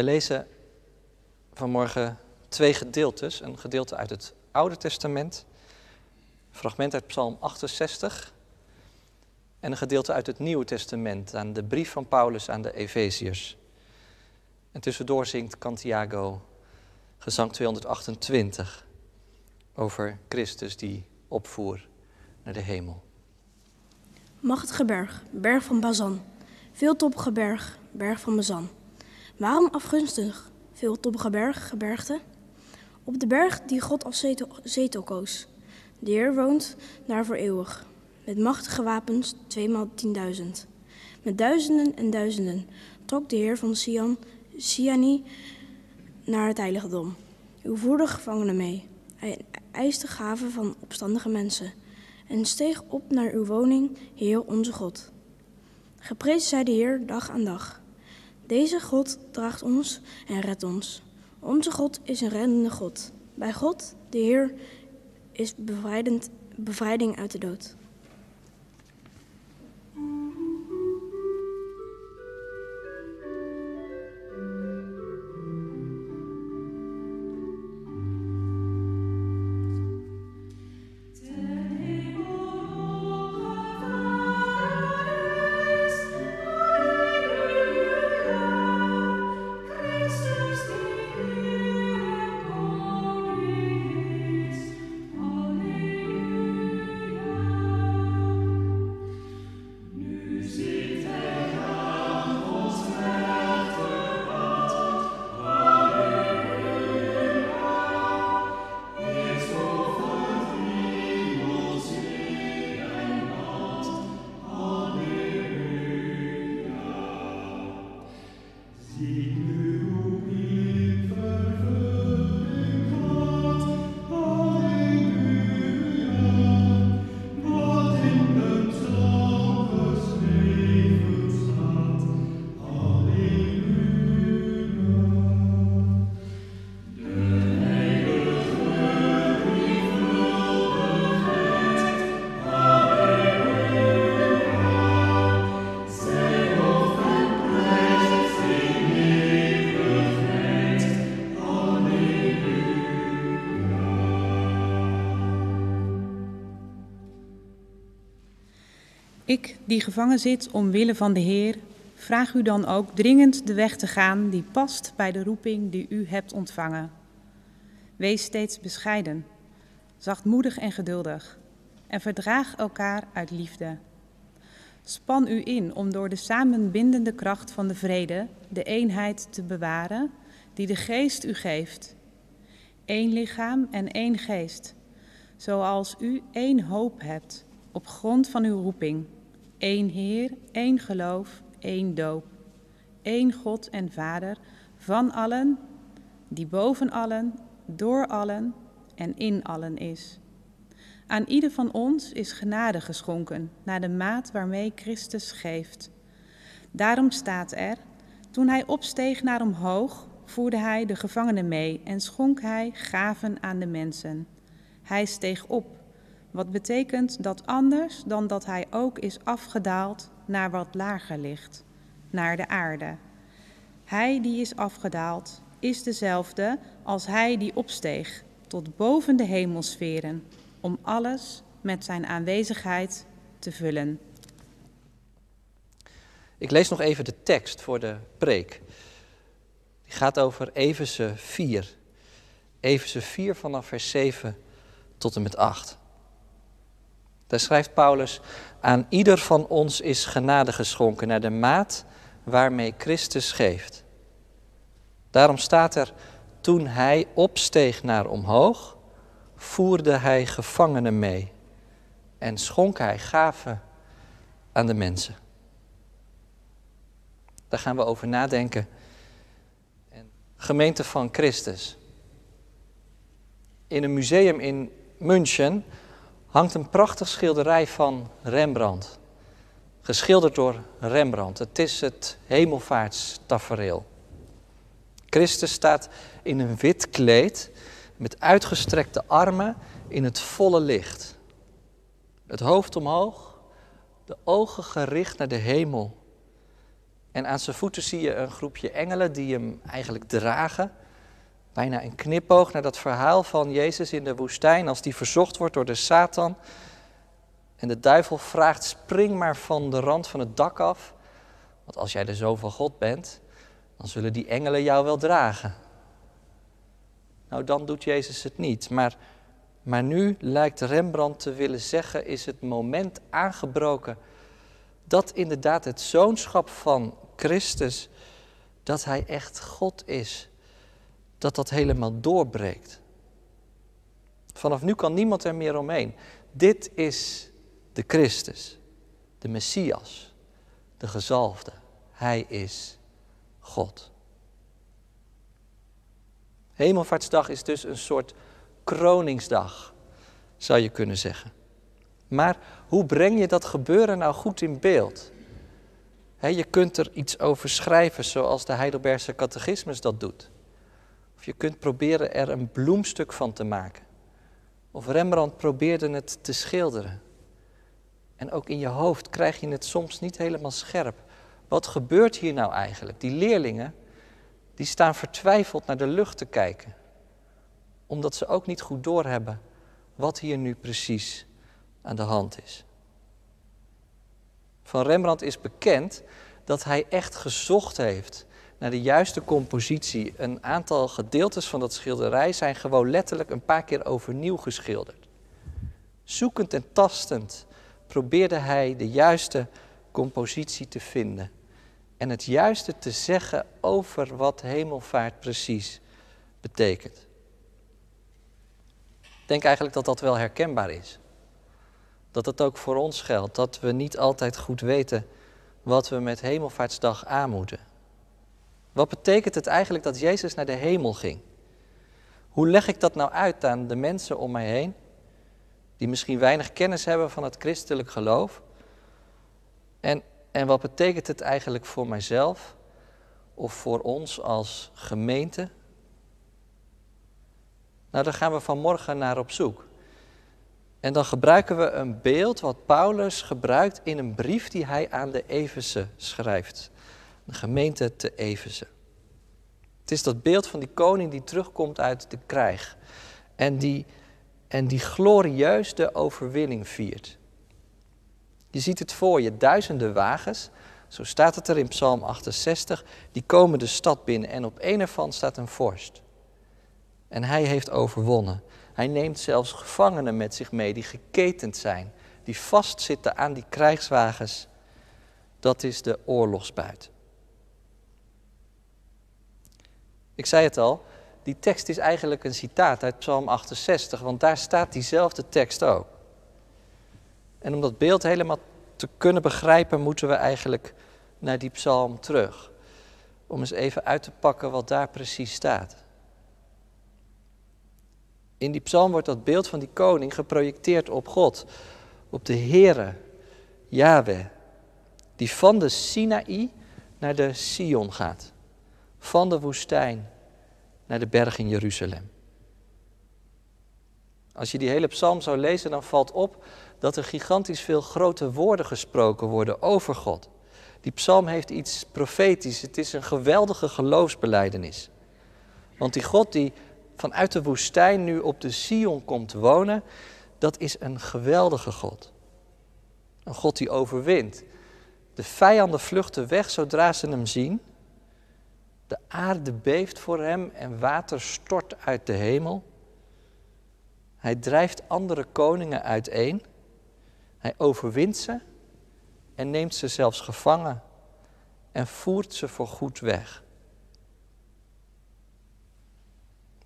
We lezen vanmorgen twee gedeeltes. Een gedeelte uit het Oude Testament, fragment uit Psalm 68 en een gedeelte uit het Nieuwe Testament aan de brief van Paulus aan de Efeziërs. En tussendoor zingt Cantiago gezang 228 over Christus die opvoer naar de hemel. Machtige berg, berg van Bazan, veeltoppige berg, berg van Bazan. Waarom afgunstig, veeltoppige berg, gebergte? Op de berg die God als zetel, koos. De Heer woont daar voor eeuwig. Met machtige wapens, tweemaal tienduizend. Met duizenden en duizenden trok de Heer van Sion, Siani naar het heiligdom. U voerde gevangenen mee. Hij eiste gaven van opstandige mensen en steeg op naar uw woning, Heer onze God. Geprezen zij de Heer dag aan dag. Deze God draagt ons en redt ons. Onze God is een reddende God. Bij God, de Heer, is bevrijding uit de dood. Ik, die gevangen zit omwille van de Heer, vraag u dan ook dringend de weg te gaan die past bij de roeping die u hebt ontvangen. Wees steeds bescheiden, zachtmoedig en geduldig, en verdraag elkaar uit liefde. Span u in om door de samenbindende kracht van de vrede de eenheid te bewaren die de geest u geeft. Eén lichaam en één geest, zoals u één hoop hebt op grond van uw roeping. Eén Heer, één geloof, één doop. Eén God en Vader van allen, die boven allen, door allen en in allen is. Aan ieder van ons is genade geschonken, naar de maat waarmee Christus geeft. Daarom staat er, toen hij opsteeg naar omhoog, voerde hij de gevangenen mee en schonk hij gaven aan de mensen. Hij steeg op wat betekent dat anders dan dat hij ook is afgedaald naar wat lager ligt, naar de aarde. Hij die is afgedaald is dezelfde als hij die opsteeg tot boven de hemelsferen, om alles met zijn aanwezigheid te vullen. Ik lees nog even de tekst voor de preek. Die gaat over Efeze 4. Efeze 4 vanaf vers 7 tot en met 8. Daar schrijft Paulus, aan ieder van ons is genade geschonken naar de maat waarmee Christus geeft. Daarom staat er, toen hij opsteeg naar omhoog, voerde hij gevangenen mee en schonk hij gaven aan de mensen. Daar gaan we over nadenken. Gemeente van Christus. In een museum in München hangt een prachtig schilderij van Rembrandt. Geschilderd door Rembrandt. Het is het hemelvaartstafereel. Christus staat in een wit kleed met uitgestrekte armen in het volle licht. Het hoofd omhoog, de ogen gericht naar de hemel. En aan zijn voeten zie je een groepje engelen die hem eigenlijk dragen. Bijna een knipoog naar dat verhaal van Jezus in de woestijn als die verzocht wordt door de Satan. En de duivel vraagt, spring maar van de rand van het dak af. Want als jij de zoon van God bent, dan zullen die engelen jou wel dragen. Nou, dan doet Jezus het niet. Maar, maar nu lijkt Rembrandt te willen zeggen, is het moment aangebroken dat inderdaad het zoonschap van Christus, dat hij echt God is, dat dat helemaal doorbreekt. Vanaf nu kan niemand er meer omheen. Dit is de Christus, de Messias, de gezalfde. Hij is God. Hemelvaartsdag is dus een soort kroningsdag, zou je kunnen zeggen. Maar hoe breng je dat gebeuren nou goed in beeld? je kunt er iets over schrijven zoals de Heidelbergse catechismus dat doet. Of je kunt proberen er een bloemstuk van te maken. Of Rembrandt probeerde het te schilderen. En ook in je hoofd krijg je het soms niet helemaal scherp. Wat gebeurt hier nou eigenlijk? Die leerlingen, die staan vertwijfeld naar de lucht te kijken. Omdat ze ook niet goed doorhebben wat hier nu precies aan de hand is. Van Rembrandt is bekend dat hij echt gezocht heeft naar de juiste compositie. Een aantal gedeeltes van dat schilderij zijn gewoon letterlijk een paar keer overnieuw geschilderd. Zoekend en tastend probeerde hij de juiste compositie te vinden en het juiste te zeggen over wat hemelvaart precies betekent. Ik denk eigenlijk dat dat wel herkenbaar is. Dat het ook voor ons geldt, dat we niet altijd goed weten wat we met Hemelvaartsdag aan moeten. Wat betekent het eigenlijk dat Jezus naar de hemel ging? Hoe leg ik dat nou uit aan de mensen om mij heen, die misschien weinig kennis hebben van het christelijk geloof? En, en wat betekent het eigenlijk voor mijzelf of voor ons als gemeente? Nou, daar gaan we vanmorgen naar op zoek. En dan gebruiken we een beeld wat Paulus gebruikt in een brief die hij aan de Efeze schrijft. De gemeente te Efeze. Het is dat beeld van die koning die terugkomt uit de krijg. En die, en die glorieus de overwinning viert. Je ziet het voor je, duizenden wagens, zo staat het er in Psalm 68, die komen de stad binnen en op een ervan staat een vorst. En hij heeft overwonnen. Hij neemt zelfs gevangenen met zich mee die geketend zijn, die vastzitten aan die krijgswagens. Dat is de oorlogsbuit. Ik zei het al, die tekst is eigenlijk een citaat uit Psalm 68, want daar staat diezelfde tekst ook. En om dat beeld helemaal te kunnen begrijpen, moeten we eigenlijk naar die psalm terug. Om eens even uit te pakken wat daar precies staat. In die psalm wordt dat beeld van die koning geprojecteerd op God, op de Heere, Yahweh, die van de Sinaï naar de Sion gaat, van de woestijn naar de berg in Jeruzalem. Als je die hele psalm zou lezen, dan valt op dat er gigantisch veel grote woorden gesproken worden over God. Die psalm heeft iets profetisch, het is een geweldige geloofsbeleidenis. Want die God die vanuit de woestijn nu op de Sion komt wonen, dat is een geweldige God. Een God die overwint. De vijanden vluchten weg zodra ze hem zien. De aarde beeft voor hem en water stort uit de hemel. Hij drijft andere koningen uiteen. Hij overwint ze en neemt ze zelfs gevangen en voert ze voor goed weg.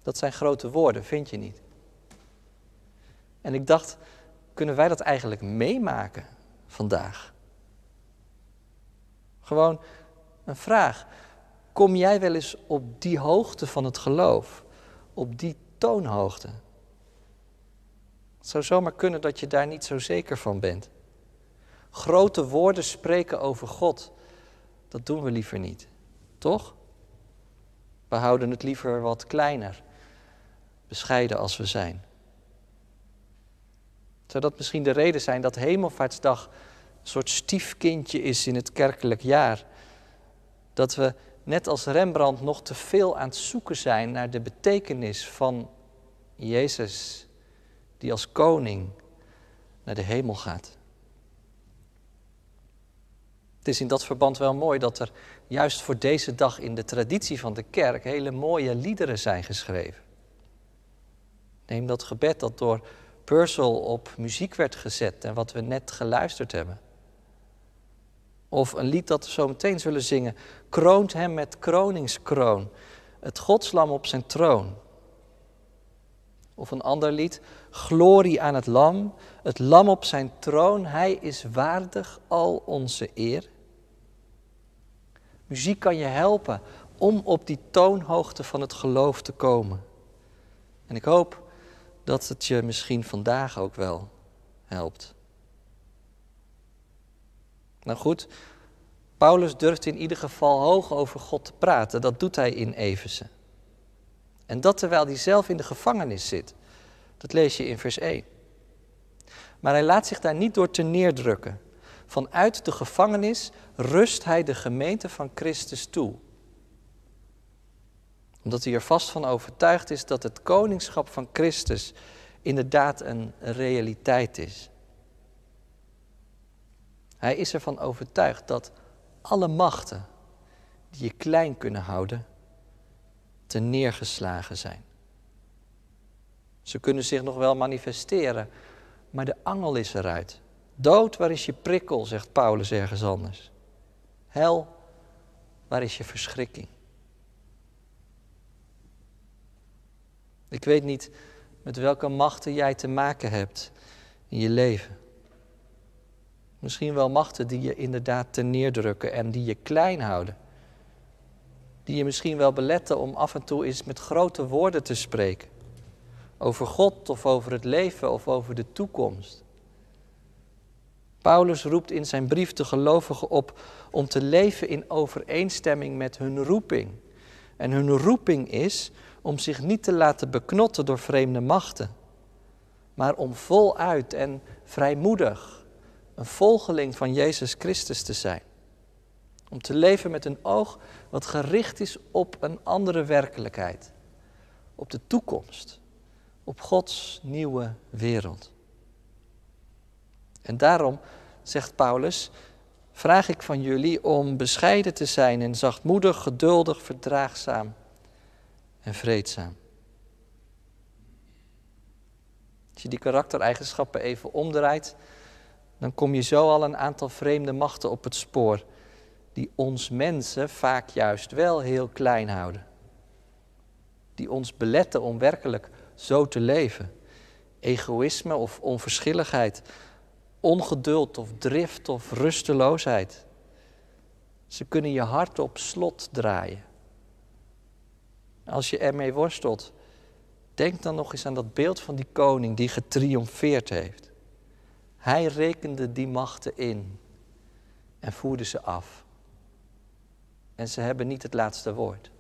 Dat zijn grote woorden, vind je niet? En ik dacht, kunnen wij dat eigenlijk meemaken vandaag? Gewoon een vraag. Kom jij wel eens op die hoogte van het geloof? Op die toonhoogte? Het zou zomaar kunnen dat je daar niet zo zeker van bent. Grote woorden spreken over God, dat doen we liever niet. Toch? We houden het liever wat kleiner bescheiden als we zijn. Zou dat misschien de reden zijn dat Hemelvaartsdag een soort stiefkindje is in het kerkelijk jaar? Dat we net als Rembrandt nog te veel aan het zoeken zijn naar de betekenis van Jezus, die als koning naar de hemel gaat. Het is in dat verband wel mooi dat er juist voor deze dag in de traditie van de kerk hele mooie liederen zijn geschreven. Neem dat gebed dat door Purcell op muziek werd gezet en wat we net geluisterd hebben. Of een lied dat we zo meteen zullen zingen. Kroont hem met kroningskroon, het godslam op zijn troon. Of een ander lied. Glorie aan het lam, het lam op zijn troon, hij is waardig al onze eer. Muziek kan je helpen om op die toonhoogte van het geloof te komen. En ik hoop dat het je misschien vandaag ook wel helpt. Nou goed, Paulus durft in ieder geval hoog over God te praten. Dat doet hij in Efeze. En dat terwijl hij zelf in de gevangenis zit. Dat lees je in vers 1. Maar hij laat zich daar niet door te neerdrukken. Vanuit de gevangenis rust hij de gemeente van Christus toe. Omdat hij er vast van overtuigd is dat het koningschap van Christus inderdaad een realiteit is. Hij is ervan overtuigd dat alle machten die je klein kunnen houden, te neergeslagen zijn. Ze kunnen zich nog wel manifesteren, maar de angel is eruit. Dood, waar is je prikkel, zegt Paulus ergens anders. Hel, waar is je verschrikking? Ik weet niet met welke machten jij te maken hebt in je leven. Misschien wel machten die je inderdaad ten neerdrukken en die je klein houden. Die je misschien wel beletten om af en toe eens met grote woorden te spreken. Over God of over het leven of over de toekomst. Paulus roept in zijn brief de gelovigen op om te leven in overeenstemming met hun roeping. En hun roeping is om zich niet te laten beknotten door vreemde machten, maar om voluit en vrijmoedig een volgeling van Jezus Christus te zijn. Om te leven met een oog wat gericht is op een andere werkelijkheid, op de toekomst, op Gods nieuwe wereld. En daarom, zegt Paulus, vraag ik van jullie om bescheiden te zijn en zachtmoedig, geduldig, verdraagzaam en vreedzaam. Als je die karaktereigenschappen even omdraait, dan kom je zo al een aantal vreemde machten op het spoor, die ons mensen vaak juist wel heel klein houden. Die ons beletten om werkelijk zo te leven. Egoïsme of onverschilligheid, ongeduld of drift of rusteloosheid. Ze kunnen je hart op slot draaien. Als je ermee worstelt, denk dan nog eens aan dat beeld van die koning die getriomfeerd heeft. Hij rekende die machten in en voerde ze af. En ze hebben niet het laatste woord.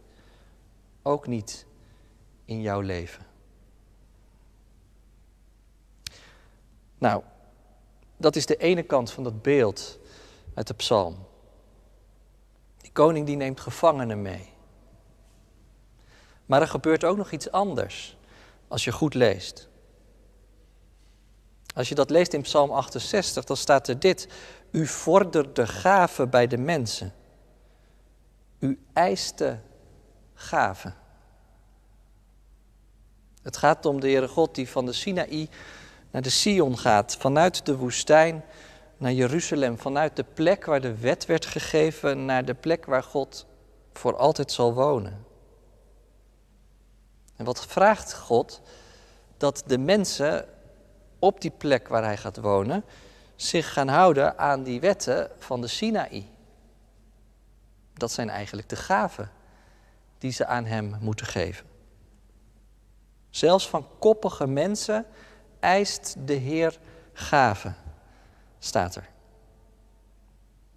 Ook niet in jouw leven. Nou, dat is de ene kant van dat beeld uit de psalm. Die koning die neemt gevangenen mee. Maar er gebeurt ook nog iets anders als je goed leest. Als je dat leest in Psalm 68, dan staat er dit. U vorderde gaven bij de mensen. U eiste gaven. Het gaat om de Heere God die van de Sinaï naar de Sion gaat, vanuit de woestijn naar Jeruzalem, vanuit de plek waar de wet werd gegeven naar de plek waar God voor altijd zal wonen. En wat vraagt God? Dat de mensen op die plek waar hij gaat wonen zich gaan houden aan die wetten van de Sinaï. Dat zijn eigenlijk de gaven die ze aan hem moeten geven. Zelfs van koppige mensen eist de Heer gaven, staat er.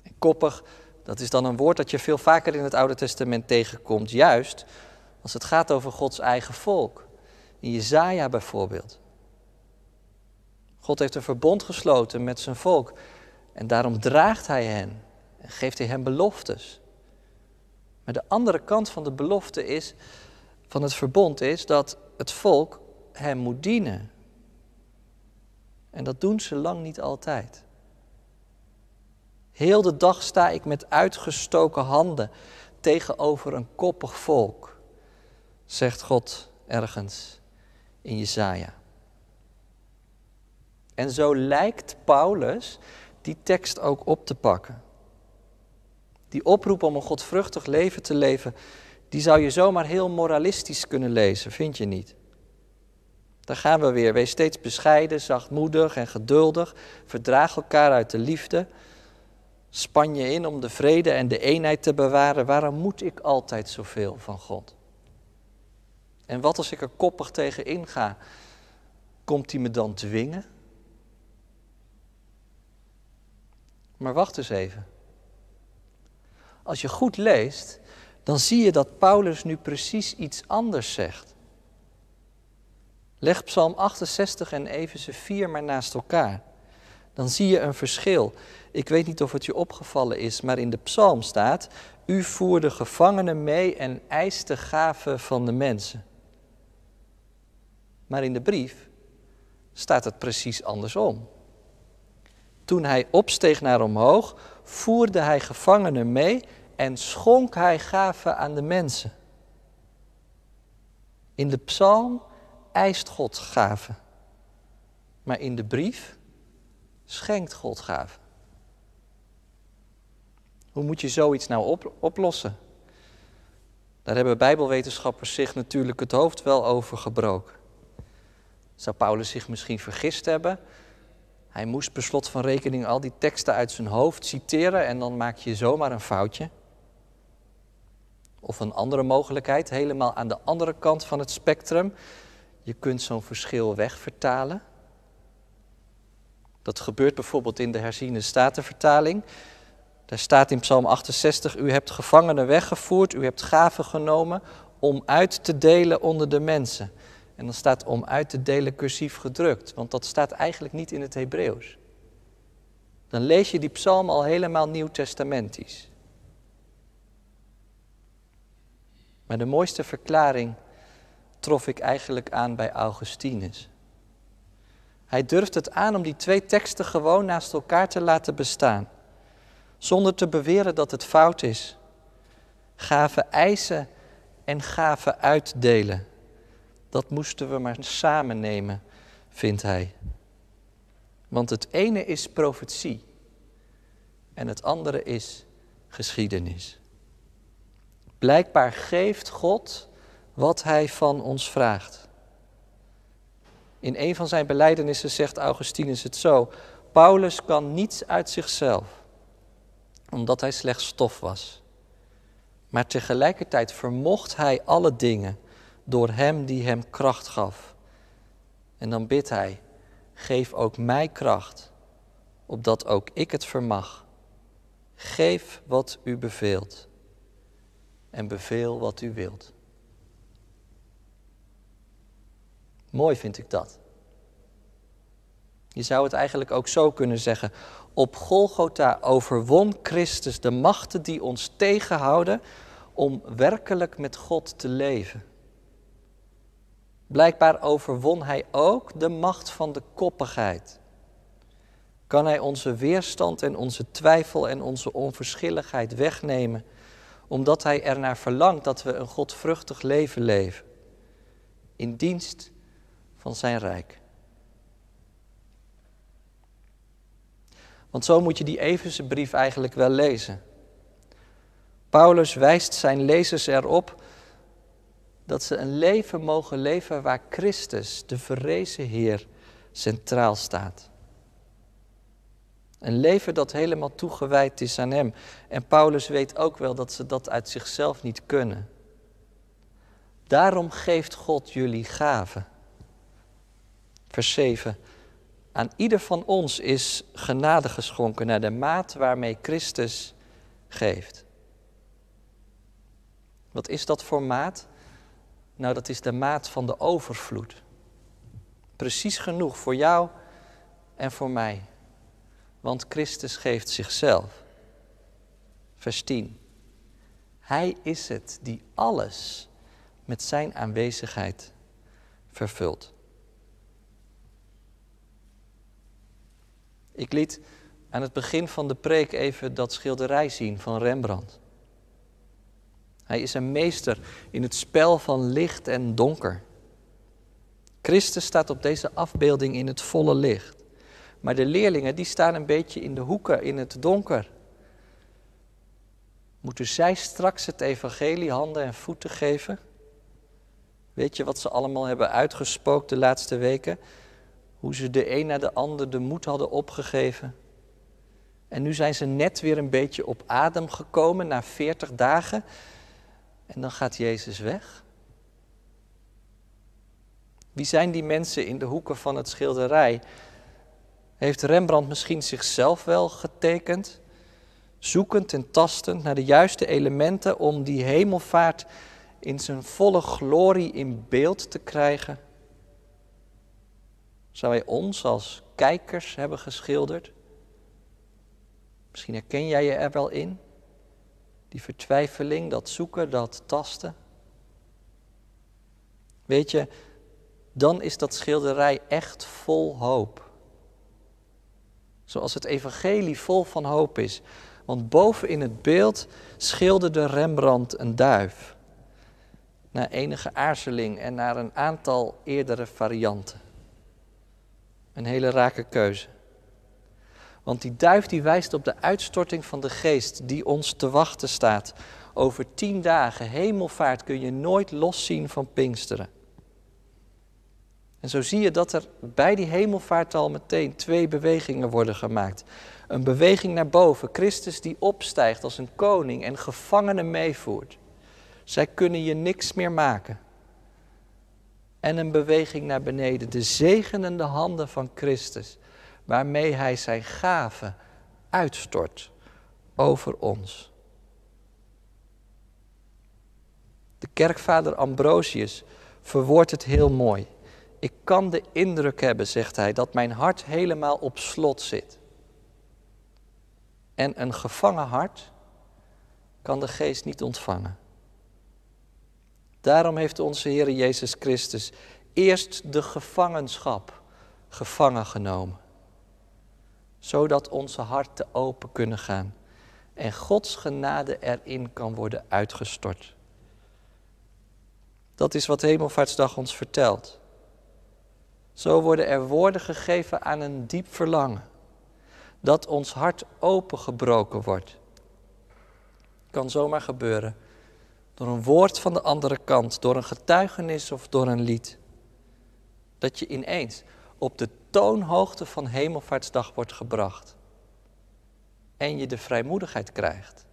En koppig, dat is dan een woord dat je veel vaker in het Oude Testament tegenkomt, juist als het gaat over Gods eigen volk. In Jezaja bijvoorbeeld. God heeft een verbond gesloten met zijn volk. En daarom draagt hij hen en geeft hij hen beloftes. Maar de andere kant van de belofte is, van het verbond is dat het volk hem moet dienen. En dat doen ze lang niet altijd. Heel de dag sta ik met uitgestoken handen tegenover een koppig volk, zegt God ergens in Jesaja. En zo lijkt Paulus die tekst ook op te pakken. Die oproep om een godvruchtig leven te leven, die zou je zomaar heel moralistisch kunnen lezen, vind je niet? Daar gaan we weer. Wees steeds bescheiden, zachtmoedig en geduldig. Verdraag elkaar uit de liefde. Span je in om de vrede en de eenheid te bewaren. Waarom moet ik altijd zoveel van God? En wat als ik er koppig tegen inga? Komt hij me dan dwingen? Maar wacht eens even. Als je goed leest, dan zie je dat Paulus nu precies iets anders zegt. Leg Psalm 68 en Efeze 4 maar naast elkaar. Dan zie je een verschil. Ik weet niet of het je opgevallen is, maar in de psalm staat: U voerde gevangenen mee en eiste gaven van de mensen. Maar in de brief staat het precies andersom. Toen hij opsteeg naar omhoog, voerde hij gevangenen mee en schonk hij gaven aan de mensen. In de psalm eist God gaven, maar in de brief schenkt God gaven. Hoe moet je zoiets nou oplossen? Daar hebben Bijbelwetenschappers zich natuurlijk het hoofd wel over gebroken. Zou Paulus zich misschien vergist hebben? Hij moest per slot van rekening al die teksten uit zijn hoofd citeren en dan maak je zomaar een foutje. Of een andere mogelijkheid, helemaal aan de andere kant van het spectrum. Je kunt zo'n verschil wegvertalen. Dat gebeurt bijvoorbeeld in de herziene statenvertaling. Daar staat in Psalm 68, u hebt gevangenen weggevoerd, u hebt gaven genomen om uit te delen onder de mensen. En dan staat om uit te delen cursief gedrukt, want dat staat eigenlijk niet in het Hebreeuws. Dan lees je die psalm al helemaal nieuwtestamentisch. Maar de mooiste verklaring trof ik eigenlijk aan bij Augustinus. Hij durft het aan om die twee teksten gewoon naast elkaar te laten bestaan, zonder te beweren dat het fout is. Gaven eisen en gaven uitdelen. Dat moesten we maar samen nemen, vindt hij. Want het ene is profetie en het andere is geschiedenis. Blijkbaar geeft God wat hij van ons vraagt. In een van zijn belijdenissen zegt Augustinus het zo: Paulus kan niets uit zichzelf, omdat hij slechts stof was. Maar tegelijkertijd vermocht hij alle dingen door hem die hem kracht gaf. En dan bidt hij: Geef ook mij kracht, opdat ook ik het vermag. Geef wat u beveelt en beveel wat u wilt. Mooi vind ik dat. Je zou het eigenlijk ook zo kunnen zeggen. Op Golgotha overwon Christus de machten die ons tegenhouden om werkelijk met God te leven. Blijkbaar overwon hij ook de macht van de koppigheid. Kan hij onze weerstand en onze twijfel en onze onverschilligheid wegnemen, omdat hij ernaar verlangt dat we een godvruchtig leven leven, in dienst van zijn rijk. Want zo moet je die Everse brief eigenlijk wel lezen. Paulus wijst zijn lezers erop dat ze een leven mogen leven waar Christus, de verrezen Heer, centraal staat. Een leven dat helemaal toegewijd is aan Hem. En Paulus weet ook wel dat ze dat uit zichzelf niet kunnen. Daarom geeft God jullie gaven. Vers 7. Aan ieder van ons is genade geschonken naar de maat waarmee Christus geeft. Wat is dat voor maat? Nou, dat is de maat van de overvloed. Precies genoeg voor jou en voor mij. Want Christus geeft zichzelf. Vers 10. Hij is het die alles met zijn aanwezigheid vervult. Ik liet aan het begin van de preek even dat schilderij zien van Rembrandt. Hij is een meester in het spel van licht en donker. Christus staat op deze afbeelding in het volle licht. Maar de leerlingen die staan een beetje in de hoeken, in het donker. Moeten zij straks het evangelie handen en voeten geven? Weet je wat ze allemaal hebben uitgespookt de laatste weken? Hoe ze de een na de ander de moed hadden opgegeven. En nu zijn ze net weer een beetje op adem gekomen na 40 dagen. En dan gaat Jezus weg. Wie zijn die mensen in de hoeken van het schilderij? Heeft Rembrandt misschien zichzelf wel getekend? Zoekend en tastend naar de juiste elementen om die hemelvaart in zijn volle glorie in beeld te krijgen? Zou hij ons als kijkers hebben geschilderd? Misschien herken jij je er wel in. Die vertwijfeling, dat zoeken, dat tasten. Weet je, dan is dat schilderij echt vol hoop. Zoals het evangelie vol van hoop is. Want boven in het beeld schilderde Rembrandt een duif. Na enige aarzeling en naar een aantal eerdere varianten. Een hele rake keuze. Want die duif die wijst op de uitstorting van de geest die ons te wachten staat. Over tien dagen hemelvaart kun je nooit loszien van Pinksteren. En zo zie je dat er bij die hemelvaart al meteen twee bewegingen worden gemaakt. Een beweging naar boven, Christus die opstijgt als een koning en gevangenen meevoert. Zij kunnen je niks meer maken. En een beweging naar beneden, de zegenende handen van Christus, waarmee Hij zijn gave uitstort over ons. De kerkvader Ambrosius verwoordt het heel mooi. Ik kan de indruk hebben, zegt hij, dat mijn hart helemaal op slot zit. En een gevangen hart kan de geest niet ontvangen. Daarom heeft onze Heer Jezus Christus eerst de gevangenschap gevangen genomen. Zodat onze harten open kunnen gaan en Gods genade erin kan worden uitgestort. Dat is wat Hemelvaartsdag ons vertelt. Zo worden er woorden gegeven aan een diep verlangen. Dat ons hart opengebroken wordt. Kan zomaar gebeuren. Door een woord van de andere kant, door een getuigenis of door een lied. Dat je ineens op de toonhoogte van Hemelvaartsdag wordt gebracht. En je de vrijmoedigheid krijgt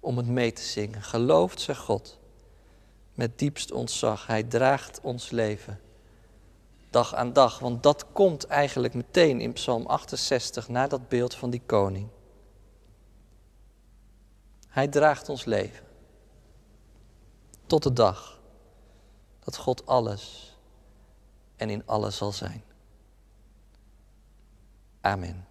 om het mee te zingen. Gelooft ze God met diepst ontzag. Hij draagt ons leven dag aan dag. Want dat komt eigenlijk meteen in Psalm 68 na dat beeld van die koning. Hij draagt ons leven. Tot de dag dat God alles en in alles zal zijn. Amen.